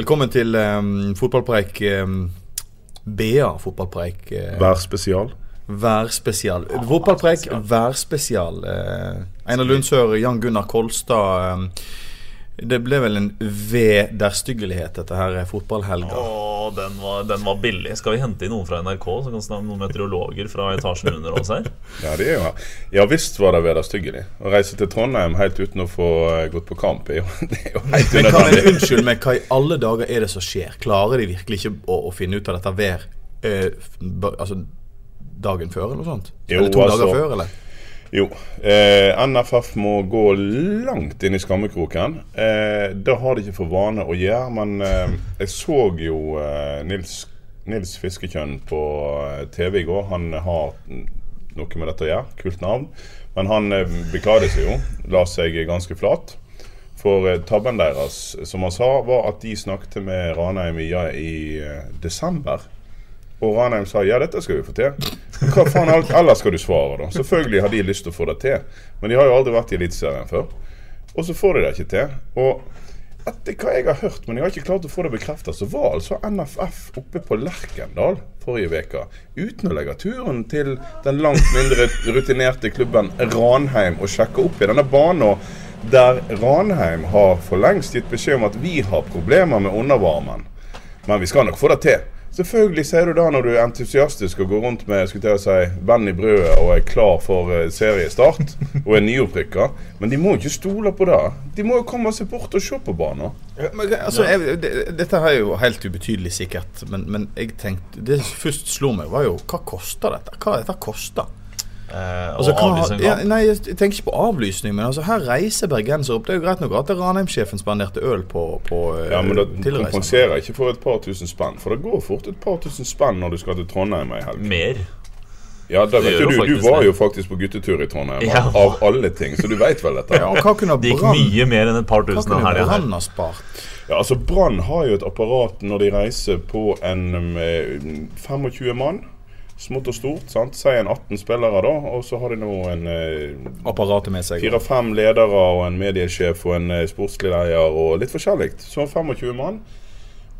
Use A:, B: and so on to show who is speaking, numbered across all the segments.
A: Velkommen til um, fotballpreik um, BA fotballpreik. Uh,
B: Værspesial.
A: Værspesial. Fotballpreik værspesial. Uh, Einar Lundsør, Jan Gunnar Kolstad. Um, det ble vel en vederstyggelighet, dette her fotballhelga.
C: Den var, den var billig. Skal vi hente inn noen fra NRK som kan snakke med noen meteorologer fra etasjen under oss her?
B: Ja, det er jo Ja visst var det vederstyggelig. Å reise til Trondheim helt uten å få eh, gått på kamp, er jo, det er jo helt unødvendig.
A: unnskyld men hva i alle dager er det som skjer? Klarer de virkelig ikke å, å finne ut av dette hver eh, altså, dagen før, eller noe sånt?
B: Jo,
A: eller to
B: altså-
A: dager før, eller?
B: Jo. Eh, NFF må gå langt inn i skammekroken. Eh, det har de ikke for vane å gjøre, men eh, jeg så jo eh, Nils, Nils Fiskekjønn på eh, TV i går. Han har noe med dette å gjøre. Kult navn. Men han eh, beklaget seg jo. La seg ganske flat. For tabben deres, som han sa, var at de snakket med Ranheim ja, i desember. Og Ranheim sa ja, dette skal vi få til. Hva faen ellers skal du svare, da? Selvfølgelig har de lyst til å få det til. Men de har jo aldri vært i Eliteserien før. Og så får de det ikke til. Og etter hva jeg har hørt, men jeg har ikke klart å få det bekreftet, så var altså NFF oppe på Lerkendal forrige uke uten å legge turen til den langt mindre rutinerte klubben Ranheim og sjekke opp i denne banen der Ranheim har for lengst gitt beskjed om at vi har problemer med undervarmen. Men vi skal nok få det til. Selvfølgelig sier du det når du er entusiastisk og går rundt med skulle jeg si, venn i brødet og er klar for eh, seriestart og er nyopprykka. Men de må jo ikke stole på det. De må jo komme seg bort og se på banen.
A: Ja, Men, altså, jeg, det, dette er jo helt ubetydelig sikkert, men, men jeg tenkte Det som først slo meg, var jo hva koster dette? Hva dette koster?
C: Eh,
A: Altså,
C: og
A: hva,
C: avlyse en
A: ja, nei, jeg tenker ikke på avlysning, men altså, her reiser bergensere opp. Det er jo greit nok at Ranheim-sjefen spanderte øl på, på eh,
B: Ja, Men det kompenserer ikke for et par tusen spenn. For det går fort et par tusen spenn når du skal til Trondheim ei helg.
C: Mer.
B: Ja, det
C: Det
B: vet jo du. Du var jo faktisk på guttetur i Trondheim,
C: Ja.
B: av alle ting, så du veit vel dette.
A: Ja, hva kunne
C: Det gikk mye mer enn et par tusen
A: kunne
C: helga her.
A: Brann ha spart?
B: Ja, altså Brann har jo et apparat når de reiser på en um, eh, 25 mann. Smått og stort. sant? Si en 18 spillere, da. Og så har de nå en eh,
A: Apparatet med seg.
B: fire-fem ledere og en mediesjef og en eh, sportslig leder og litt forskjellig. Så 25 mann.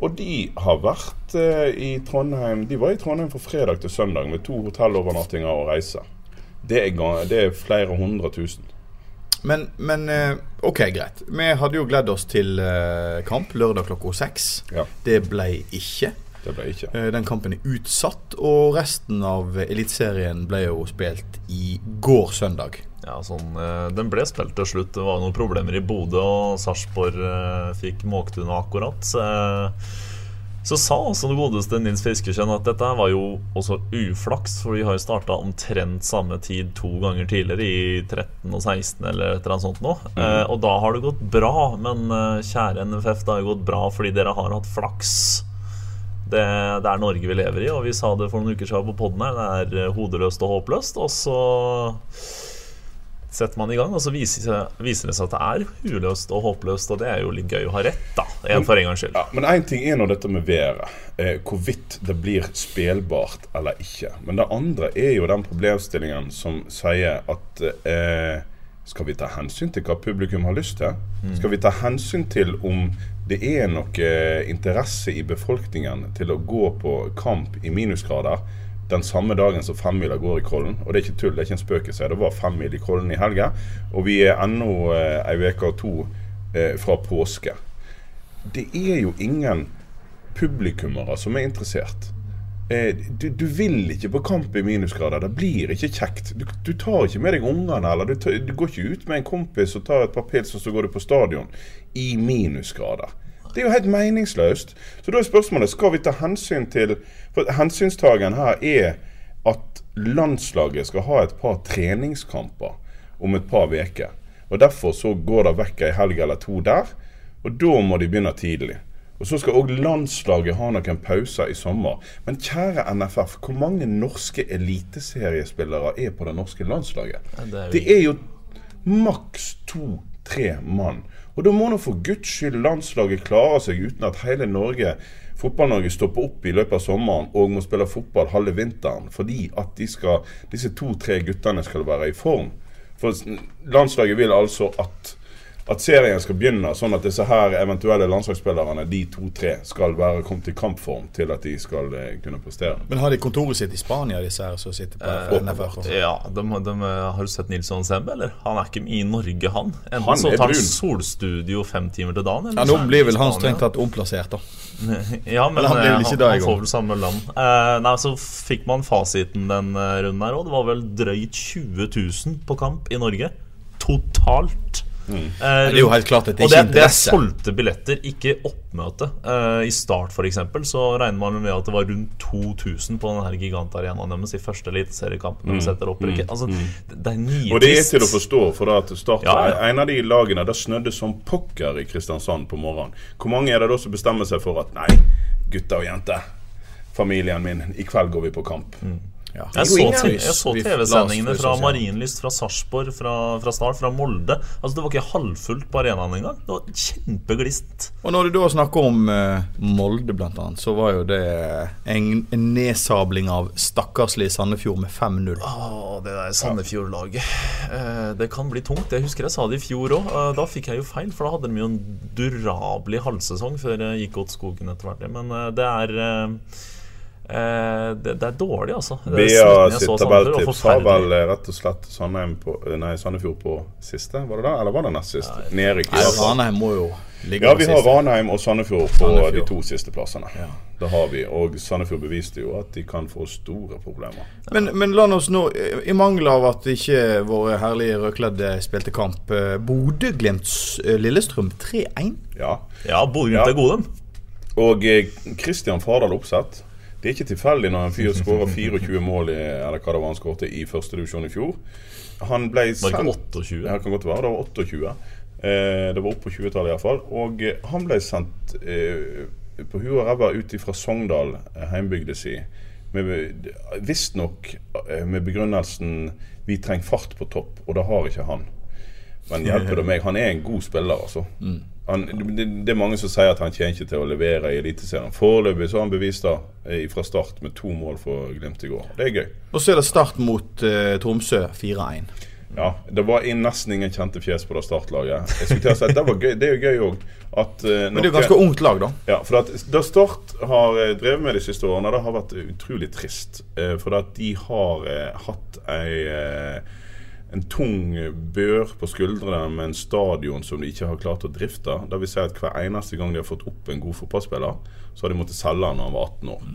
B: Og de har vært eh, i Trondheim De var i Trondheim fra fredag til søndag med to hotellovernattinger og reiser. Det er, det er flere hundre tusen.
A: Men, men eh, OK, greit. Vi hadde jo gledd oss til eh, kamp lørdag klokka seks.
B: Ja,
A: Det ble ikke.
B: Det ble ikke.
A: Eh, Den kampen er utsatt, og resten av Eliteserien ble jo spilt i går søndag.
C: Ja, sånn, eh, Den ble spilt til slutt. Det var noen problemer i Bodø, og Sarpsborg fikk fikk unna akkurat. Så, eh, sa også den godeste Nils Fiskekjønn at dette var jo også uflaks, for vi har jo starta omtrent samme tid to ganger tidligere, i 13 og 16 eller et eller annet sånt nå. Eh, og da har det gått bra, men eh, kjære NFF, det har jo gått bra fordi dere har hatt flaks. Det, det er Norge vi lever i, og vi sa det for noen uker siden på poden her. Det er eh, hodeløst og håpløst. Og så setter man i gang, og så viser, viser det seg at det er uløst og håpløst. Og det er jo litt gøy å ha rett, da. En for en gangs skyld.
B: Ja, men én ting er nå dette med været. Eh, hvorvidt det blir spelbart eller ikke. Men det andre er jo den problemstillingen som sier at eh, skal vi ta hensyn til hva publikum har lyst til? Skal vi ta hensyn til om det er noe interesse i befolkningen til å gå på kamp i minusgrader den samme dagen som femmila går i Kollen? Og det er ikke tull, det er ikke en spøk. i seg. Det var femmil i Kollen i helga, og vi er ennå eh, ei uke og to eh, fra påske det er jo ingen publikummere som er interessert. Eh, du, du vil ikke på kamp i minusgrader. Det blir ikke kjekt. Du, du tar ikke med deg ungene, eller du, tar, du går ikke ut med en kompis og tar et par pils, og så går du på stadion i minusgrader. Det er jo helt meningsløst. Så da er spørsmålet skal vi ta hensyn til For hensynstagen her er at landslaget skal ha et par treningskamper om et par uker. Og Derfor så går det vekk ei helg eller to der. Og da må de begynne tidlig. Og så skal òg landslaget ha noen pauser i sommer. Men kjære NFF, hvor mange norske eliteseriespillere er på det norske landslaget?
C: det er
B: Det er jo maks to-tre mann. Og da må nå for guds skyld landslaget klare seg uten at hele Norge Fotball-Norge stopper opp i løpet av sommeren og må spille fotball halve vinteren fordi at de skal, disse to-tre guttene skal være i form. For landslaget vil altså at, at serien skal begynne sånn at disse her eventuelle landslagsspillerne, de to-tre, skal være kommet i kampform til at de skal eh, kunne prestere.
A: Men har de kontoret sitt i Spania, disse her som sitter på eh, sånn?
C: Ja, de, de, Har du sett Nilsson Sembe, eller? Han er ikke i Norge, han. Enten
B: Han
C: så tar han solstudio fem timer til dagen, eller
A: Ja, Nå blir vel han strengt tatt omplassert, da.
C: Ja, men
A: han
C: eh, han, han får vel samme land. Eh, nei, Så fikk man fasiten den eh, runden her òg. Det var vel drøyt 20 000 på kamp i Norge. Totalt. Eh,
A: Det er jo helt klart at det
C: er
A: ikke
C: det,
A: Og
C: det er solgte billetter, ikke oppmøte. Uh, I Start for eksempel, så regner man med at det var rundt 2000 på denne gigantarenaen deres i første eliteseriekamp. Mm. ikke. Altså, det, det er
B: Og det er til å forstå, for at Start
C: Ja, ja.
B: en av de lagene der snødde som pokker i Kristiansand på morgenen. Hvor mange er det da som bestemmer seg for at nei, gutter og jenter, familien min, i kveld går vi på kamp?
A: Ja.
C: Jeg så,
B: ingen-
C: jeg så TV-sendingene fra Marienlyst, fra Sarpsborg, fra, fra Start, fra Molde. Altså Det var ikke halvfullt på arenaen engang. Det var kjempeglist.
A: Og når du da snakker om eh, Molde, blant annet, så var jo det en, en nedsabling av stakkarslige Sandefjord med 5-0.
C: Åh, det der Sandefjord-laget. Eh, det kan bli tungt. Jeg husker jeg sa det i fjor òg. da fikk jeg jo feil, for da hadde de jo en durabelig halvsesong før jeg gikk åt skogen etter hvert. Men eh, det er eh, det, det er dårlig, altså. Det er
B: BA sitt
C: så
B: tabelltips har vel rett og slett Sandheim på, eh, nei, Sandefjord på siste, var det da? Eller var det nest siste? Nedrykk.
A: Ranheim må jo ligge
B: Ja,
A: på
B: vi har
A: siste.
B: Ranheim og Sandefjord på
A: Sandefjord.
B: de to siste plassene. Det har vi. Og Sandefjord beviste jo at de kan få store problemer.
A: Men, men la oss nå, i mangel av at ikke våre herlige rødkledde spilte kamp eh, Bodø-Glimt eh, Lillestrøm 3-1.
B: Ja.
C: Ja, Bodø
B: Ja.
C: Glimt er gode, dem.
B: Og Kristian Christian Fardal Oppsett. Det er ikke tilfeldig når en fyr skårer 24 mål i, eller hva det var han skårte i førstedivisjon i fjor. Han ble
C: Var det
B: sendt
C: ikke 28?
B: Ja, det kan godt være. Det var 28. Eh, det var opp på 20-tallet iallfall. Og eh, han ble sendt eh, på huet og ræva ut fra Sogndal, eh, heimbygda si, med- visstnok eh, med begrunnelsen 'vi trenger fart på topp', og det har ikke han. Men hjelper det meg? Han er en god spiller, altså. Han, det, det er mange som sier at han kommer ikke til å levere i Eliteserien. Foreløpig så har han bevist det eh, fra start med to mål for Glimt i går. Det er gøy.
A: Og så er det start mot uh, Tromsø 4-1.
B: Ja, Det var nesten ingen kjente fjes på det startlaget. Jeg skulle til å si at Det var gøy, det er gøy òg.
A: Men det er jo ganske ungt lag, da.
B: Ja, for at Det Start har eh, drevet med de siste årene, det har vært utrolig trist. Uh, For at de har eh, hatt ei, eh, en tung bør på skuldrene med en stadion som de ikke har klart å drifte. Det vil si at hver eneste gang de har fått opp en god fotballspiller, så har de måttet selge han når han var 18 år.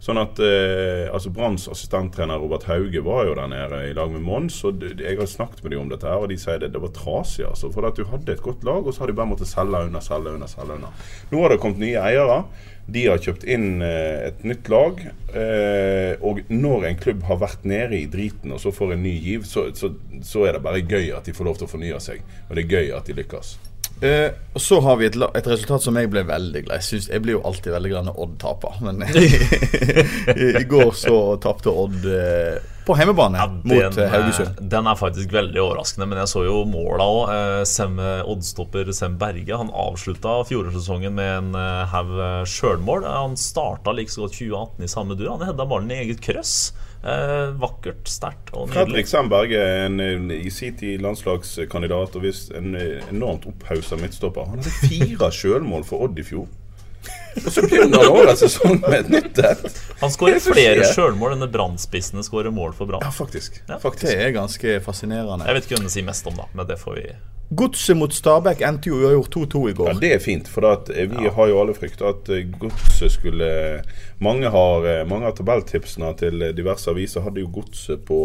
B: Sånn at eh, altså Branns assistenttrener Robert Hauge var jo der nede i lag med Mons. Og jeg har snakket med dem om dette, her, og de sier det, det var trasig. altså, For at du hadde et godt lag, og så har de bare måttet selge unna, selge unna, selge unna. Nå har det kommet nye eiere. De har kjøpt inn eh, et nytt lag. Eh, og når en klubb har vært nede i driten og så får en ny giv, så, så, så er det bare gøy at de får lov til å fornye seg. Og det er gøy at de lykkes.
A: Eh, og så har vi et, et resultat som jeg ble veldig glad i. Jeg, jeg blir jo alltid veldig glad når Odd taper. Men i, går så tapte Odd eh, på hjemmebane mot eh, Haugesund.
C: eh, den er faktisk veldig overraskende, men jeg så jo måla òg. Eh, Sem- Oddstopper Sem Berge Han avslutta fjorårssesongen med en haug sjølmål. Han starta like så godt 2018 i samme dur. Han hedda ballen i eget krøss. Eh, vakkert, sterkt og
B: Fredrik
C: nydelig.
B: Sandberg er en, en, i sin tid landslagskandidat og visst en enormt opphausa midtstopper. Han hadde fire sjølmål for Odd i fjor. Og så begynner han årets sesong med et nytt et.
C: Han skårer
B: er
C: flere sjølmål enn Brann-spissene skårer mål for Brann.
B: Ja, faktisk.
C: Ja.
A: Det er ganske fascinerende.
C: Jeg vet ikke hvem det sier mest om, da, men det får vi
A: Godset mot Stabæk endte jo uavgjort 2-2 i går. Ja.
B: Det er fint, for at eh, vi har jo alle frykta at eh, Godset skulle Mange har eh, Mange av tabelltipsene til eh, diverse aviser hadde jo Godset på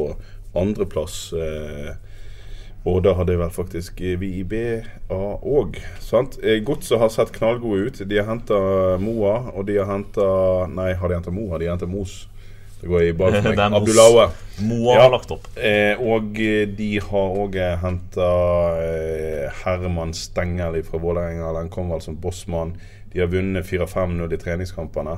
B: andreplass. Eh, og da hadde vel faktisk eh, vi i BA òg. Godset har sett knallgode ut. De har henta Moa, og de har henta Nei, har de henta Moa? De har henta Mos. Det går i ball for meg.
C: Det Mos.
B: Abdulaue.
C: Moa
B: Ja.
C: har lagt opp.
B: Eh, og eh, de har òg henta eh, Herman Stengel fra Vålerenga. Den kom vel som bossmann. De har vunnet 4-5-0 i treningskampene.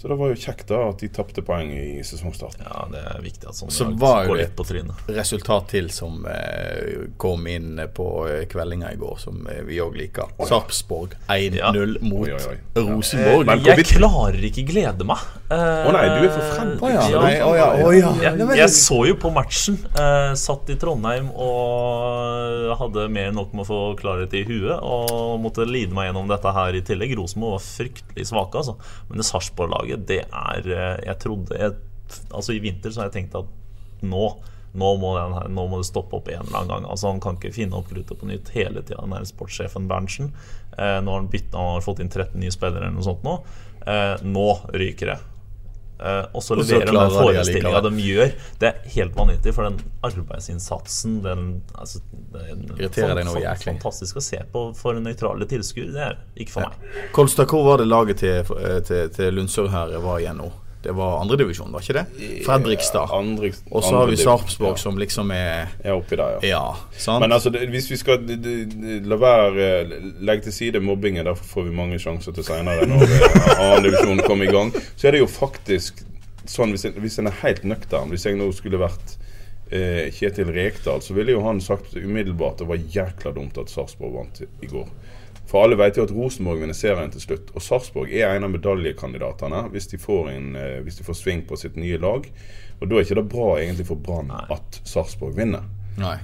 B: Så det var jo kjekt da at de tapte poeng i sesongstarten.
C: Ja, det er viktig at sånne
A: Så var jo
C: går litt på trynet.
A: resultat til som eh, kom inn på eh, kveldinga i går, som eh, vi òg liker. Sarpsborg 1-0
C: Ja.
A: mot
B: Oi, oi, oi.
A: Rosenborg.
B: Eh,
C: jeg klarer ikke glede meg.
B: Å nei, du er for frem.
A: Ja,
C: Ja.
A: nei, oh, ja, oh, ja.
C: Jeg, jeg så jo på matchen. Eh, satt i Trondheim og hadde mer enn nok med å få klarhet i huet. Og måtte lide meg gjennom dette her i tillegg. Rosenborg var fryktelig svake, altså. Men det Sarpsborg-laget, det er eh, Jeg trodde jeg, Altså, i vinter så har jeg tenkt at nå nå må, her, nå må det stoppe opp en eller annen gang. Altså Han kan ikke finne opp kruttet på nytt hele tida. Den sportssjefen Berntsen. Eh, nå har han, bytt, han har fått inn 13 nye spillere eller noe sånt nå. Eh, nå ryker det. Eh, og så leverer de den
A: de
C: forestillinga de gjør. Det er helt vanvittig, for den arbeidsinnsatsen den, altså, er
A: Irriterer deg noe jæklig.
C: Fantastisk å se på for nøytrale tilskuere. Det er ikke for meg.
A: Kolstad, hvor var det laget til, eh, til, til Lundsør her var igjen nå? Det var andredivisjon, var ikke det? Fredrikstad.
B: Andre,
A: Og så har vi Sarpsborg
B: ja.
A: som liksom er
B: Er oppi der, ja.
A: Ja, sant?
B: Men altså, det, hvis vi skal d- d- d- la være eh, legge til side mobbingen, derfor får vi mange sjanser til seinere når andredivisjonen annendivisjonen kommer i gang, så er det jo faktisk sånn Hvis en, hvis en er helt nøktern Hvis jeg nå skulle vært eh, Kjetil Rekdal, så ville jo han sagt umiddelbart det var jækla dumt at Sarpsborg vant i går. For alle vet jo at Rosenborg vinner serien til slutt. Og Sarpsborg er en av medaljekandidatene hvis de får, en, eh, hvis de får sving på sitt nye lag. Og da er ikke det bra egentlig for Brann at Sarpsborg vinner.
A: Nei.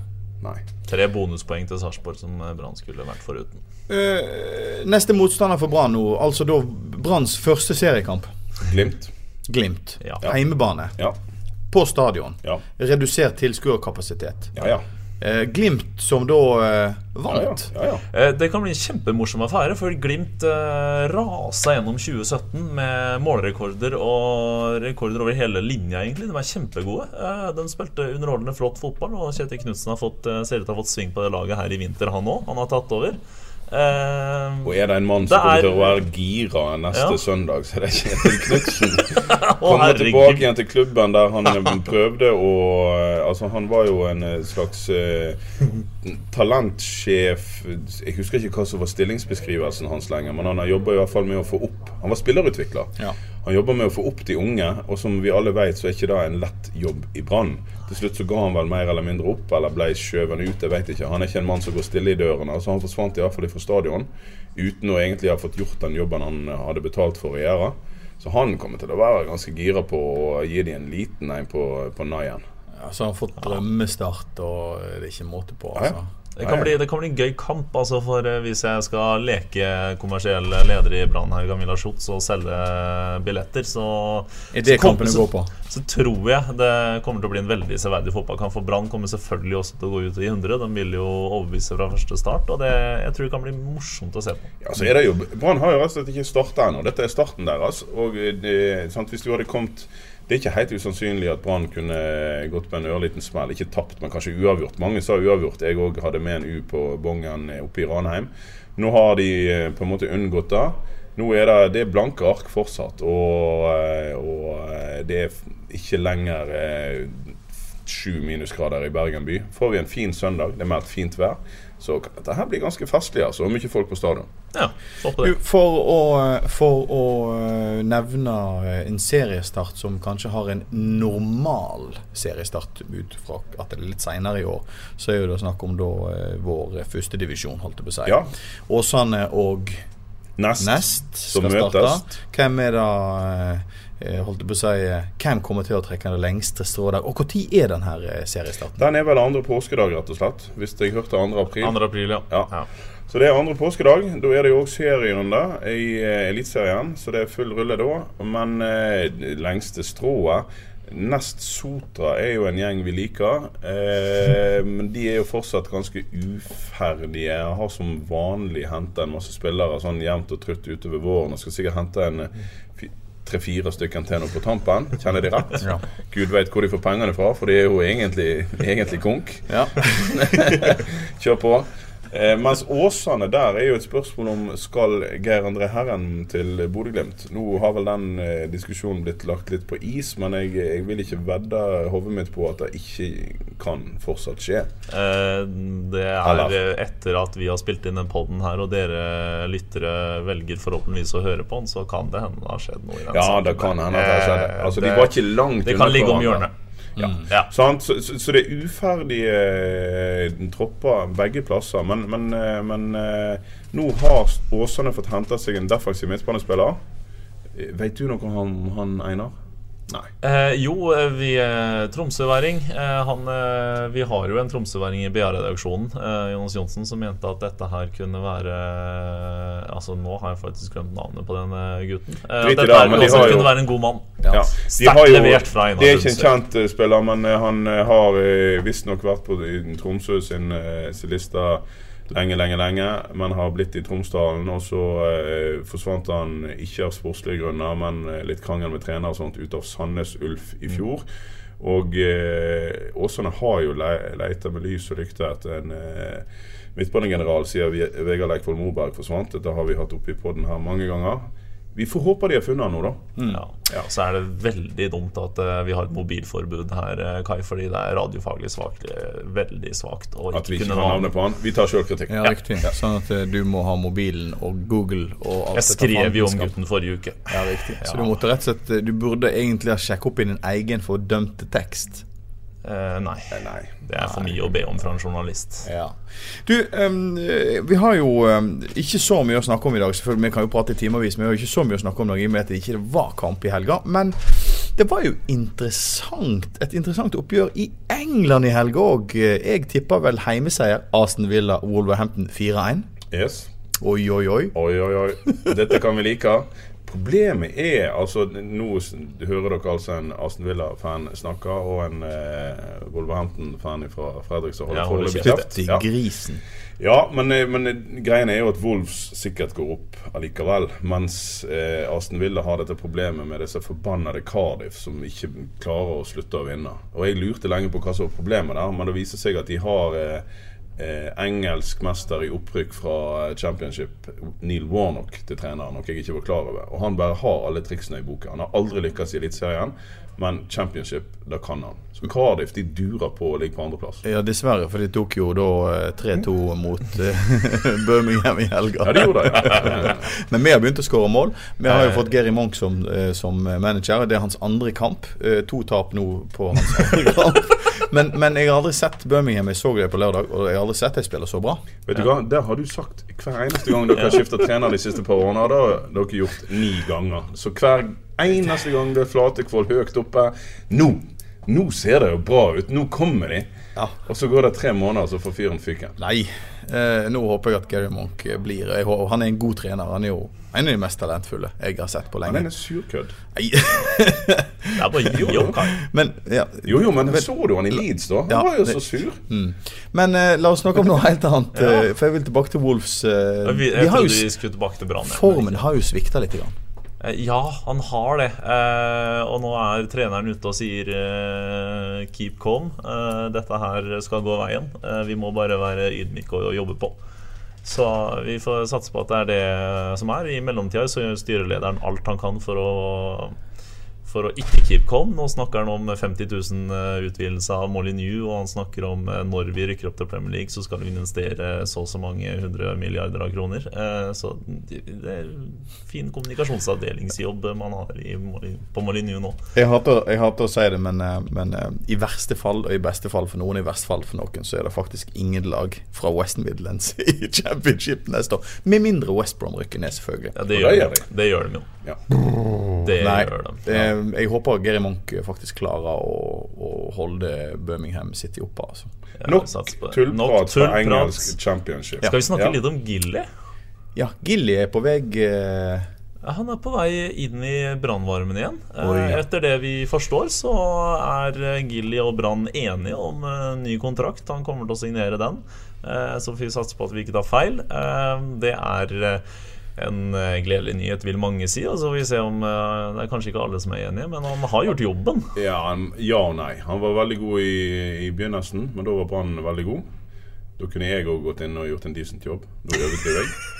B: Nei.
C: Tre bonuspoeng til Sarpsborg som eh, Brann skulle vært foruten.
A: Uh, neste motstander for Brann nå, altså da Branns første seriekamp.
B: Glimt.
A: Glimt.
C: Ja.
A: Heimebane.
B: Ja.
A: På stadion.
B: Ja.
A: Redusert tilskuerkapasitet.
B: Ja, ja.
A: Eh, Glimt som da eh,
B: ja, ja,
A: vant.
B: ja, ja.
C: Eh, Det kan bli en kjempemorsom affære, for Glimt eh, rasa gjennom 2017 med målrekorder og rekorder over hele linja, egentlig. De er kjempegode. Eh, de spilte underholdende flott fotball, og Kjetil Knutsen har fått, eh, ser ut til å ha fått sving på det laget her i vinter, han òg. Han har tatt over. Eh,
B: Og er det en mann som kommer
C: er-
B: til å være gira neste
C: Ja.
B: søndag, så det er det Kjetil Knutsen. Kommer tilbake igjen til klubben der han eh, prøvde å eh, Altså, han var jo en eh, slags uh, talentsjef Jeg husker ikke hva som var stillingsbeskrivelsen hans lenger, men han har jobba i hvert fall med å få opp Han var spillerutvikler.
A: Ja.
B: Han jobber med å få opp de unge, og som vi alle vet, så er ikke det en lett jobb i Brann. Til slutt så ga han vel mer eller mindre opp, eller ble skjøvet ut. Jeg vet ikke. Han er ikke en mann som går stille i dørene. Så han forsvant i hvert fall fra stadion uten å egentlig ha fått gjort den jobben han hadde betalt for å gjøre. Så han kommer til å være ganske gira på å gi de en liten en på, på naien.
A: Ja, så han har fått drømmestart, og det er ikke måte på.
B: Ja, ja.
A: Altså.
C: Det kan, bli, det kan bli en gøy kamp, altså for eh, hvis jeg skal leke kommersiell leder i Brann her, Camilla Schutz, og selge billetter, så
A: Er det
C: så kom-
A: kampen å
C: så-
A: gå på?
C: Så tror jeg det kommer til å bli en veldig severdig fotballkamp. For Brann kommer selvfølgelig også til å gå ut i 100. De vil jo overbevise fra første start, og det, jeg tror det kan bli morsomt å se på.
B: Ja, så er det jo Brann har jo rett og slett ikke starta ennå. Dette er starten deres. Og det, sant, hvis du hadde kommet Det er ikke helt usannsynlig at Brann kunne gått på en ørliten smell. Ikke tapt, men kanskje uavgjort. Mange sa uavgjort. Jeg òg hadde med en U på bongen oppe i Ranheim. Nå har de eh, på en måte unngått det. Nå er det, det er blanke ark fortsatt, og, eh, og eh, det er ikke lenger eh, sju minusgrader i Bergen by. Får vi en fin søndag, det er meldt fint vær, så det dette her blir ganske festlig. altså, og Mye folk på stadion.
C: Ja, håper på
A: Du,
C: det.
A: for å, for å eh, nevne eh, en seriestart som kanskje har en normal seriestart ut fra at det er litt seinere i år, så er jo det snakk om da eh, vår førstedivisjon, holdt jeg på å si.
B: Ja.
A: Åsane og
B: Nest,
A: Nest
B: som
A: skal starte.
B: møtes.
A: Hvem er da eh, holdt på å si eh, Hvem kommer til å trekke det lengste strået der? Og når er den her eh, seriestarten?
B: Den er vel andre påskedag, rett og slett. Hvis jeg hørte 2. april.
C: 2. april, ja.
B: Ja. Så det er andre påskedag. Da er det jo òg serierunde i eh, Eliteserien, så det er full rulle da. Men eh, lengste strået Nest Sotra er jo en gjeng vi liker. Eh, men de er jo fortsatt ganske uferdige. Jeg Har som vanlig henta en masse spillere sånn jevnt og trutt utover våren. Og skal sikkert hente en eh, tre-fire stykker til nå på tampen. Kjenner de rett?
A: Ja.
B: Gud veit hvor de får pengene fra, for de er jo egentlig, egentlig konk.
A: Ja.
B: Kjør på. Eh, mens Åsane der er jo et spørsmål om skal Geir André Herren til Bodø-Glimt. Nå har vel den eh, diskusjonen blitt lagt litt på is, men jeg, jeg vil ikke vedde hodet mitt på at det ikke kan fortsatt skje.
C: Eh, det er
B: Eller?
C: etter at vi har spilt inn den poden her, og dere lyttere velger forhåpentligvis å høre på den, så kan det hende det har skjedd noe i den
B: Ja,
C: saken
B: det kan hende at det har
C: skjedd.
B: Altså, de var ikke langt
C: Det kan ligge om
B: hverandre.
C: hjørnet.
B: Ja.
C: Ja.
B: Så, så, så det er uferdige eh, tropper begge plasser. Men, men, eh, men eh, nå har Åsane fått henta seg en defensiv midtbanespiller. Veit Vet du noe om han Einar?
C: Eh, jo, eh, vi er tromsøværing. Eh, han, eh, vi har jo en tromsøværing i BA-redaksjonen, eh, Jonas Johnsen, som mente at dette her kunne være eh, Altså, nå har jeg faktisk glemt navnet på den eh, gutten. Eh, dette
B: det,
C: her
B: men de
C: også
B: har jo-
C: kunne være en god mann.
B: Ja. ja.
C: Sterkt levert fra Einar
B: Det er ikke en kjent eh, spiller, men eh, han eh, har uh, visstnok vært på i Tromsø sin, eh, sin liste lenge, lenge, lenge. Men har blitt i Tromsdalen, og så eh, forsvant han ikke av sportslige grunner, men eh, litt krangel med trener og sånt ut av Sandnes Ulf i fjor. Og eh, Åsane har jo le leita med lys og lykte etter en eh, midtbanegeneral siden Vegard Leikvoll Moberg forsvant. Dette har vi hatt oppe i poden her mange ganger. Vi får håpe de har funnet nå, da.
C: Ja. ja, Så er det veldig dumt at uh, vi har et mobilforbud her, eh, Kai, fordi det er radiofaglig svakt. eh, veldig svakt. Og
B: At vi
C: ikke
B: kan navnet på han. Vi tar sjølkritikk.
A: Ja, riktig. Sånn at uh, du må ha mobilen og Google og alt
C: Jeg skrev jo om gutten forrige uke.
A: Ja, riktig. Så du måtte rett og slett Du burde egentlig ha sjekket opp i din egen fordømte tekst.
C: Eh, nei.
B: Nei.
C: Det er for mye å be om fra en journalist.
A: Ja. Du, eh, vi har jo um, ikke så mye å snakke om i dag. Selvfølgelig, Vi kan jo prate i timevis, men vi har jo ikke så mye å snakke om i dag, i og med at det ikke var kamp i helga. Men det var jo interessant et interessant oppgjør i England i helga òg. Jeg tipper vel heimeseier Aston Villa Wolverhampton 4-1.
B: Yes.
A: Oi, oi, oi.
B: Oi, oi, oi. Dette kan vi like. Problemet er altså Nå hører dere altså en Aston Villa-fan snakke, og en eh, Wolverhampton-fan fra Fredrikstad holder
C: Ja,
B: foreløpig kjeft. Ja.
A: grisen.
B: Ja, men, eh, men eh, greien er jo at Wolves sikkert går opp allikevel. Mens eh, Aston Villa har dette problemet med disse forbannede Cardiff som ikke klarer å slutte å vinne. Og jeg lurte lenge på hva som var problemet der, men det viser seg at de har eh, eh, engelsk mester i opprykk fra championship, Neil Warnock, til trener, noe jeg ikke var klar over. Og han bare har alle triksene i boka. Han har aldri lykkes i Eliteserien, men championship, det kan han. Så Cardiff de durer på å ligge på andreplass.
A: Ja, dessverre, for de tok jo da eh, 3-2 mot eh, Birmingham i helga.
B: Ja, de gjorde det. Ja.
A: Men vi har begynt å skåre mål. Vi har jo fått Geri Monk som, eh, som manager. Det er hans andre kamp. Eh, To tap nå på hans andre kamp. Men, men jeg har aldri sett Birmingham. Jeg så det på lørdag, og jeg har aldri sett dem spille så bra.
B: Vet du hva, Der har du sagt hver eneste gang dere har skifta trener de siste par årene. Det har dere gjort ni ganger. Så hver eneste gang det er Flatekvoll høyt oppe Nå! Nå ser det jo bra ut. Nå kommer de.
A: Ja.
B: Og så går det tre måneder, så får fyren fyken.
A: Nei. Eh, nå håper jeg at Gary Monk blir jeg, hå- Han er en god trener. Han er jo en av de mest talentfulle jeg har sett på lenge.
B: Han er en surkødd.
A: Nei.
C: Det er bare jo.
A: Men, ja.
B: Jo, jo, men så du han i Leeds, da? Han
A: Ja,
B: var jo
A: det-
B: så sur.
A: Men eh, la oss snakke om noe helt annet. eh, For jeg vil tilbake til Wolves. eh,
C: jeg
A: har jo,
C: trodde vi skulle tilbake til Brann.
A: formen har jo svikta litt. Grann.
C: Eh, Ja, han har det. Eh, og nå er treneren ute og sier eh, 'keep calm'. Dette her skal gå veien. Vi må bare være ydmyke og jobbe på. Så vi får satse på at det er det som er. I mellomtida så gjør styrelederen alt han kan for å for å ikke keep calm. Nå snakker han om 50 000 utvidelser utvidelse av Molyneux, og han snakker om eh, når vi rykker opp til Premier League, så skal vi investere så og så mange hundre milliarder av kroner. Eh, Så det er fin kommunikasjonsavdelingsjobb man har i, på Molyneux nå.
A: Jeg hater, jeg hater å si det, men, eh, men eh, i verste fall, og i beste fall for noen, i verste fall for noen, så er det faktisk ingen lag fra West Midlands i championship neste år. Med mindre West Brom rykker ned, selvfølgelig.
C: Ja, det,
B: gjør det
C: gjør de. det gjør de jo.
B: Ja.
C: Det
A: Nei,
C: gjør de.
A: eh, jeg håper Geri Monk faktisk klarer å, å holde Birmingham City oppe. Altså.
C: Ja,
B: Nok
C: sats på
B: tullprat fra engelsk championship.
C: Skal vi snakke
B: Ja.
C: litt om Gilly?
A: Ja, Gilly er på vei eh,
C: Han er på vei inn i brannvarmen igjen. Eh,
A: Oi.
C: Etter det vi forstår, så er eh, Gilly og Brann enige om eh, ny kontrakt. Han kommer til å signere den. Eh, Så får vi satse på at vi ikke tar feil. Eh, Det er en eh, gledelig nyhet, vil mange si. Altså, vi ser om eh, Det er kanskje ikke alle som er enige, men han har gjort jobben.
B: Ja, ja og nei. Han var veldig god i, i begynnelsen, men da var Brann veldig god. Da kunne jeg òg gått inn og gjort en decent jobb. Da overdriver jeg.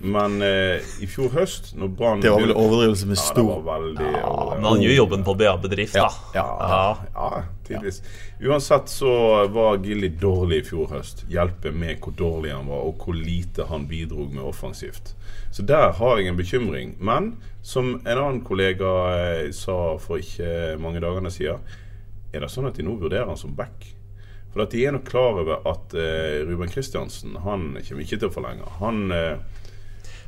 B: Men eh, i fjor høst, når Brann
A: Det var vel overdrivelse med
B: Ja,
A: stor.
B: var veldig
C: Men han gjør jobben på BA Bedrift, da.
A: Ja.
B: ja, ja, tidvis. Uansett så var Gilly dårlig i fjor høst. Hjelpe med hvor dårlig han var, og hvor lite han bidro med offensivt. Så der har jeg en bekymring. Men som en annen kollega eh, sa for ikke mange dagene siden, er det sånn at de nå vurderer han som back. For at de er nok klar over at eh, Ruben Kristiansen han kommer ikke til å forlenge. Han eh,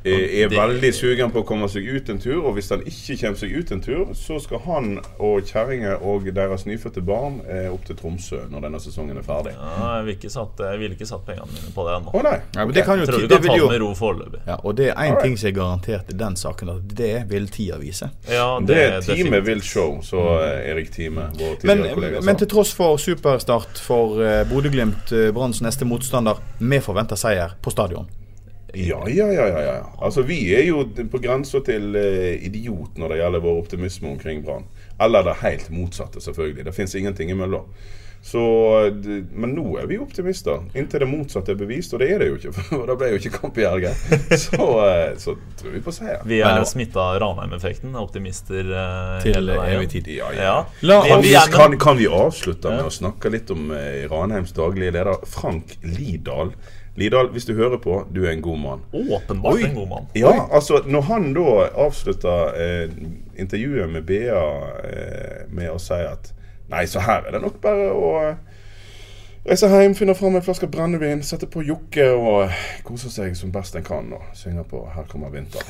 B: er, er
C: det-
B: veldig sugen på å komme seg ut en tur, og hvis han ikke kommer seg ut en tur, så skal han og kjerringa og deres nyfødte barn eh, opp til Tromsø når denne sesongen er ferdig.
C: Ja, jeg ville ikke satt, ikke satt pengene mine på det ennå.
B: nei!
A: Ja, men det kan jo,
C: Jeg tror vi
A: det
C: kan ta det med ro foreløpig.
A: ja, Og det er én ting som er garantert i den saken, at det vil tida vise.
C: Ja,
B: Det er
C: definitivt.
B: vil show, så eh, Erik Time, vår tidligere kollega,
A: men til tross for superstart for uh, Bodø-Glimt, uh, Branns neste motstander, vi forventer seier på stadion.
B: Ja, ja, ja, ja, ja. Altså, Vi er jo på grensa til eh, idiot når det gjelder vår optimisme omkring Brann. Eller det helt motsatte, selvfølgelig. Det fins ingenting imellom. Så, men nå er vi optimister. Inntil det motsatte er bevist, og det er det jo ikke. For det ble jo ikke kamp i helga. Så, eh, så tror vi på seier.
C: Vi er
A: nå-
C: smitta av Ranheim-effekten. Optimister eh,
A: Til evig tid.
B: Ja, ja.
C: Ja.
A: La
C: Vi-
B: Kan
C: vi
B: vi,
C: er-
B: kan, kan vi avslutte med å snakke litt om eh, Ranheims daglige leder, Frank Lidahl? Lidahl, hvis du hører på, du er en god mann.
C: Åpenbart
A: Oi.
C: en god mann.
B: Ja, altså Når han da avslutta eh, intervjuet med BA eh, med å si at Nei, så her er det nok bare å eh, reise hjem, finne fram en flaske brennevin, sette på jokke og kose seg som best en kan og synge på 'Her kommer vinter'.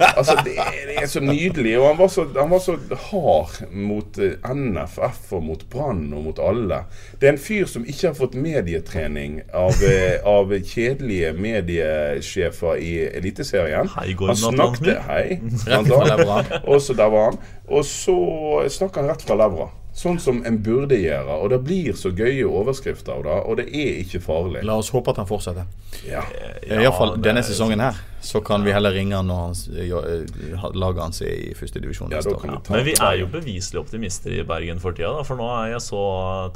B: Altså, det, det er så nydelig. Og han var så, han var så hard mot eh, NFF og mot Brann og mot alle. Det er en fyr som ikke har fått medietrening av, eh, av kjedelige mediesjefer i Eliteserien.
C: Hei,
B: Han snakket Hei. Og så der var han. Og så snakker han rett fra levra. Sånn som en burde gjøre. Og det blir så gøye overskrifter av det, og det er ikke farlig.
A: La oss håpe at han fortsetter.
B: Ja.
A: Ja, Iallfall denne sesongen her. Så kan vi heller ringe han når hans, ja, eh, laget hans er i førstedivisjon
B: Ja,
A: neste år.
C: Men vi er jo beviselig optimister i Bergen for tida. Da, for nå er jeg så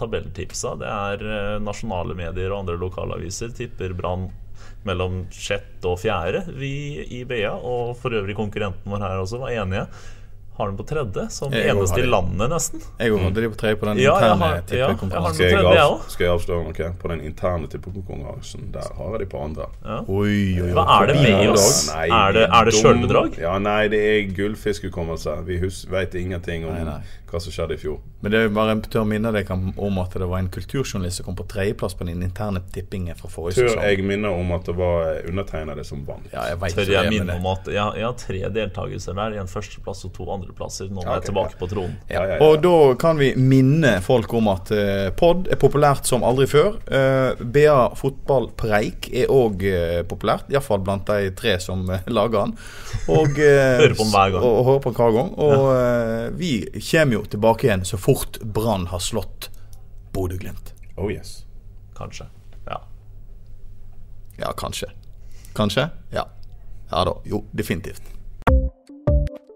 C: tabelltipsa. Det er eh, nasjonale medier og andre lokalaviser tipper Brann mellom sjette og fjerde. Vi i BA, og for øvrig konkurrenten vår her også, var enige. Har den på tredje, som
A: Jeg
C: eneste i landet, nesten.
A: Jeg òg hadde de på tredje på den interne
C: ja, jeg
A: tippekonkurransen.
B: Skal jeg, av, skal jeg avsløre noe? På den interne tippekonkurransen, der har jeg de på andre.
A: Oi, oi, oi.
C: Hva er det med oss?
B: Nei,
C: Er det- er det sjølbedrag?
B: Ja, nei, det er gullfiskhukommelse. Vi hus- vet ingenting om
A: Nei, nei.
B: hva som skjedde i fjor.
A: Men det er bare en tør minne deg om at det var en kulturjournalist som kom på tredjeplass på den interne tippingen fra forrige
B: Tør
A: sesong.
B: jeg minne om at det var undertegnede som vant?
A: Ja, jeg vet
C: Tør jeg
A: men
C: minne om at jeg, jeg har tre deltakelser der. En førsteplass og to andreplasser. når er
B: Ja,
C: er tilbake
B: ja.
C: på tronen.
B: Ja, ja, ja.
A: Og da kan vi minne folk om at eh, pod er populært som aldri før. Eh, BA fotballpreik er òg uh, populært, iallfall blant de tre som eh, lager den. Og, eh,
C: Hører på den hver gang.
A: Og, og hører på den hver gang. Og eh, vi kommer jo tilbake igjen så fort Brann har slått Bodø-Glimt.
B: Oh yes.
C: Kanskje. Ja.
A: Ja, kanskje. Kanskje? Ja. Ja da. Jo, definitivt.